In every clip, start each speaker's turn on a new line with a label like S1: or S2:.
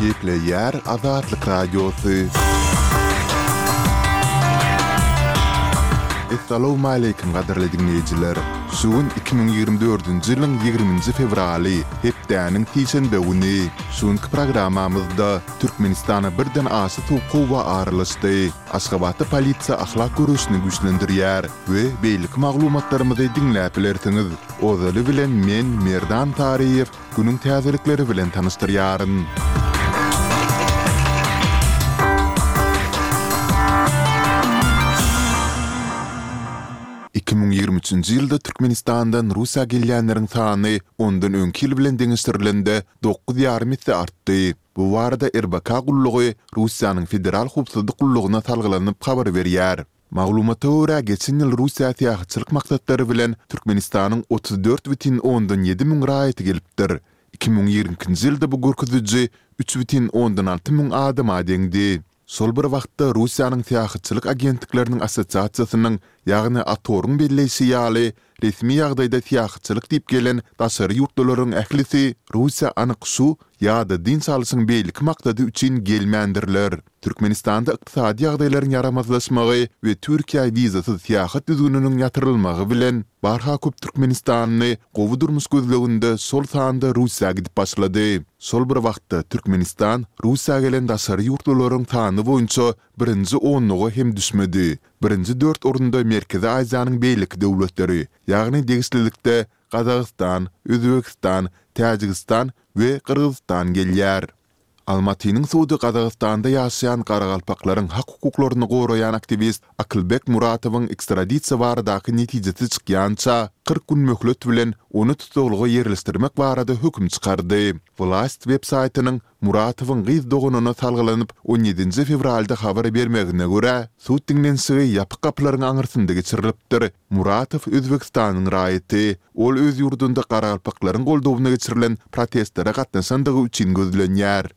S1: Gepleýär Azatlyk Radiosy. Essalowmaleýkim gadyrly diňleýjiler! Şu gün iki müň ýigrimi dördünji ýylyň ýigriminji fewraly, hepdäniň sişenbe güni. Şu günki programmamyzda Türkmenistana birden aşa sowuk howa aralaşdy. Aşgabatda polisiýa ahlak göreşini güýçlendirýär. we beýleki maglumatlarymyzy diňläp bilersiňiz. Ozaly bilen men Merdan Taryýew günüň täzelikleri bilen tanyşdyrýaryn. Iki müň ýigrimi üçünji ýylda Türkmenistandan Russiýa gelýänleriň sany ondan öňki ýyl bilen deňeşdirilende dokuz ýarym esse artdy. Bu barada RBK gullugy Russiýanyň Federal howpsuzlyk gullugyna salgylanyp habar berýär. Maglumata görä, geçen ýyl Russiýa syýahatçylyk maksatlary bilen Türkmenistanyň otuz dört bütin ondan ýedi müň raýaty gelipdir. Iki müň ýigrimi ikinji ýylda bu görkeziji üç bütin ondan alty müň adama deňdi. Şol bir wagtda, Russiýanyň Syýahatçylyk agentlikleriniň assosiasiýasynyň, ýagny ATOR-yň belleýşi ýaly, Resmi ýagdaýda syýahatçylyk diýip gelen daşary ýurtlularyň ählisi Russiýa anyk şu ýa-da dynç alyşyň beýleki maksady üçin gelmändirler. Türkmenistanda ykdysady ýagdaýlaryň ýaramazlaşmagy we Türkiýä wizasyz syýahat düzgüniniň ýatyrylmagy bilen barha köp türkmenistanly gowy durmuş gözleginde şol sanda Russiýa gidip başlady. Şol bir wagtda Türkmenistan Russiýa gelen daşary ýurtlularyň sany boýunça birinji onluga hem düşmedi. Birinji dört orunda Merkezi Aziýanyň beýleki döwletleri, ýagny degişlilikde Gazagystan, Özbegistan, Täjigistan we Gyrgyzystan gelýär. Almatynyň sudy Gazagystanda ýaşaýan garagalpaklaryň hak-hukuklaryny goraýan aktiwist Akylbek Muratowyň ekstradisiýa baradaky netijesi çykýança kyrk gün möhlet bilen ony tussaglyga ýerleşdirmek barada höküm çykardy. Wlaýst websaýtynyň Muratowyň gyz doganyna salgylanyp, on ýedinji fewralda habar bermegine görä, sud diňlenişigi ýapyk gapylaryň aňyrsynda geçirilipdir. Muratow Özbegistanyň raýaty. Ol öz ýurdunda garagalpaklaryň goldawyna geçirilen protestlere gatnaşandygy üçin gözlenýär.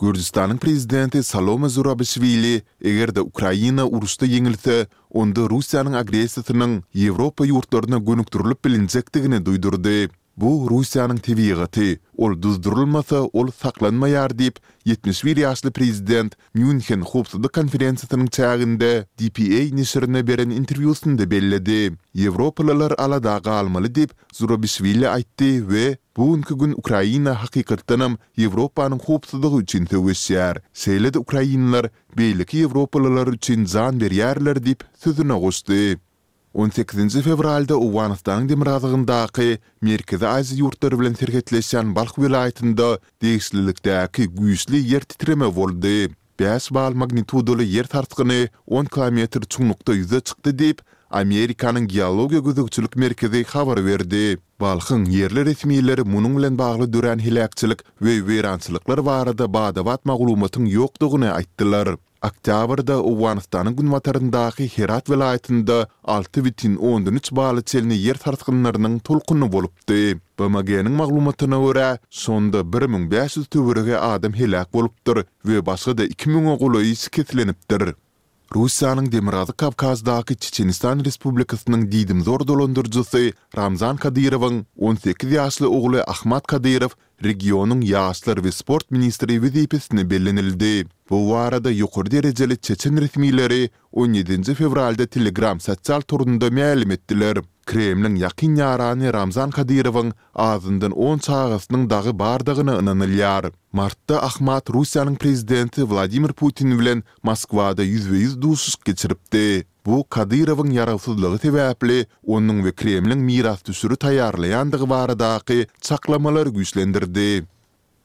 S1: Gürjüstanyň prezidenti Salome Zurabişwili, eger-de Ukraina uruşda ýeňilse, onda Russiýanyň agressiýasynyň Ýewropa ýurtlaryna gönükdirilip bilinjekdigini duýdurdy. Bu Russiýanyň tebigaty, ol duzdurylmasa, ol saklanmaýar diýip, ýetmiş bir ýaşly prezident Mýunhen howpsuzlyk konferensiýasynyň çäginde dpa neşirine beren interwýusynda belledi. Ýewropalylar alada galmaly diýip, Zurabişwili aýtdy we Bu günki gün Ukraina hakykatdanam Ýewropanyň howpsuzlygy üçin söweşýär, şeýle-de ukrainler beýleki ýewropalylar üçin jan berýärler diýip, sözüne goşdy. On sekizinji fewralda Owganystanyň demirgazygyndaky Merkezi Aziýa ýurtlary bilen serhetleşýän Balh welaýatynda degişlilikdäki güýçli ýer titreme boldy. Bäş bal magnitudaly ýer sarsgyny on kilometr çuňlukda ýüze çykdy diýip, Amerikanyň Geologiýa gözegçilik merkezi habar berdi. Balhyň ýerli resmileri munuň bilen bagly dörän heläkçilik we weýrançylyklar barada bada-bat maglumatyň ýokdugyny aýtdylar. Oktýabrda Owganystanyň günbataryndaky Herat welaýatynda alty bütin ondan üç bala çenli ýer sarsgynlarynyň tolkuny bolupdy. BMG-niň maglumatyna görä, şonda bir müň bäş ýüz töweregi adam heläk bolupdyr we başga-da iki müňe golaýy şikeslenipdir. Russiýanyň Demirgazyk Kawkazdaky Çeçenistan Respublikasynyň diýdimzor dolandyryjysy Ramzan Kadyrowyň on sekiz ýaşly ogly Ahmat Kadyrow regionyň ýaşlar we sport ministri wezipesine bellenildi. Bu barada ýokary derejeli çeçen resmileri on ýedinji fewralda Telegram sosial torunda mälim etdiler. Kremliň ýakyn ýarany Ramzan Kadyrowyň azyndan on çagasynyň dagy bardygyna ynanylýar. Martda Ahmad Russiýanyň prezidenti Wladimir Putin bilen Moskwada ýüzbe-ýüz duşuşyk geçiripdi. Bu Kadyrowyň ýarawsyzlygy sebäpli onuň we Kremliň mirasdüşüri taýýarlaýandygy baradaky çaklamalary güýçlendirdi.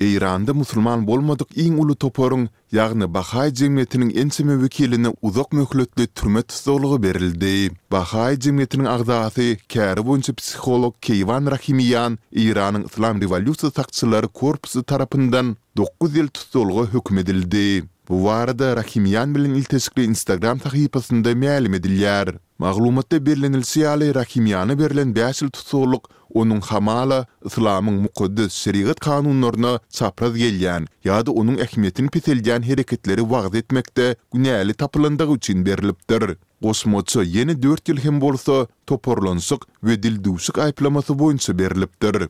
S1: Eýranda musulman bolmadyk iň uly toparyň, ýagny bahaý jemgyýetiniň ençeme wekiline uzak möhletli türme tussaglygy berildi. Bahaý jemgyýetiniň agzasy, käri boýunça psiholog Keýwan Rahimiýan Eýranyň Yslam rewolýusiýasy sakçylary korpusy tarapyndan dokuz ýyl tussaglyga höküm edildi. Bu barada Rahimýan bilen ilteşikli Instagram sahypasynda mälim edilýär. Maglumatda bellenilişi ýaly, Rahimýana berlen bäş ýyl tussaglyk onuň hamala yslamyň mukaddes şerigat kanunlaryna çapraz gelýän ýa-da onuň ähmiýetini peseldýän hereketleri wagyz etmekde günäli tapylandygy üçin berlipdir. Goşmaça ýene dört ýyl hem bolsa toparlanyşyk we dildüwşük aýyplamasy boýunça berlipdir.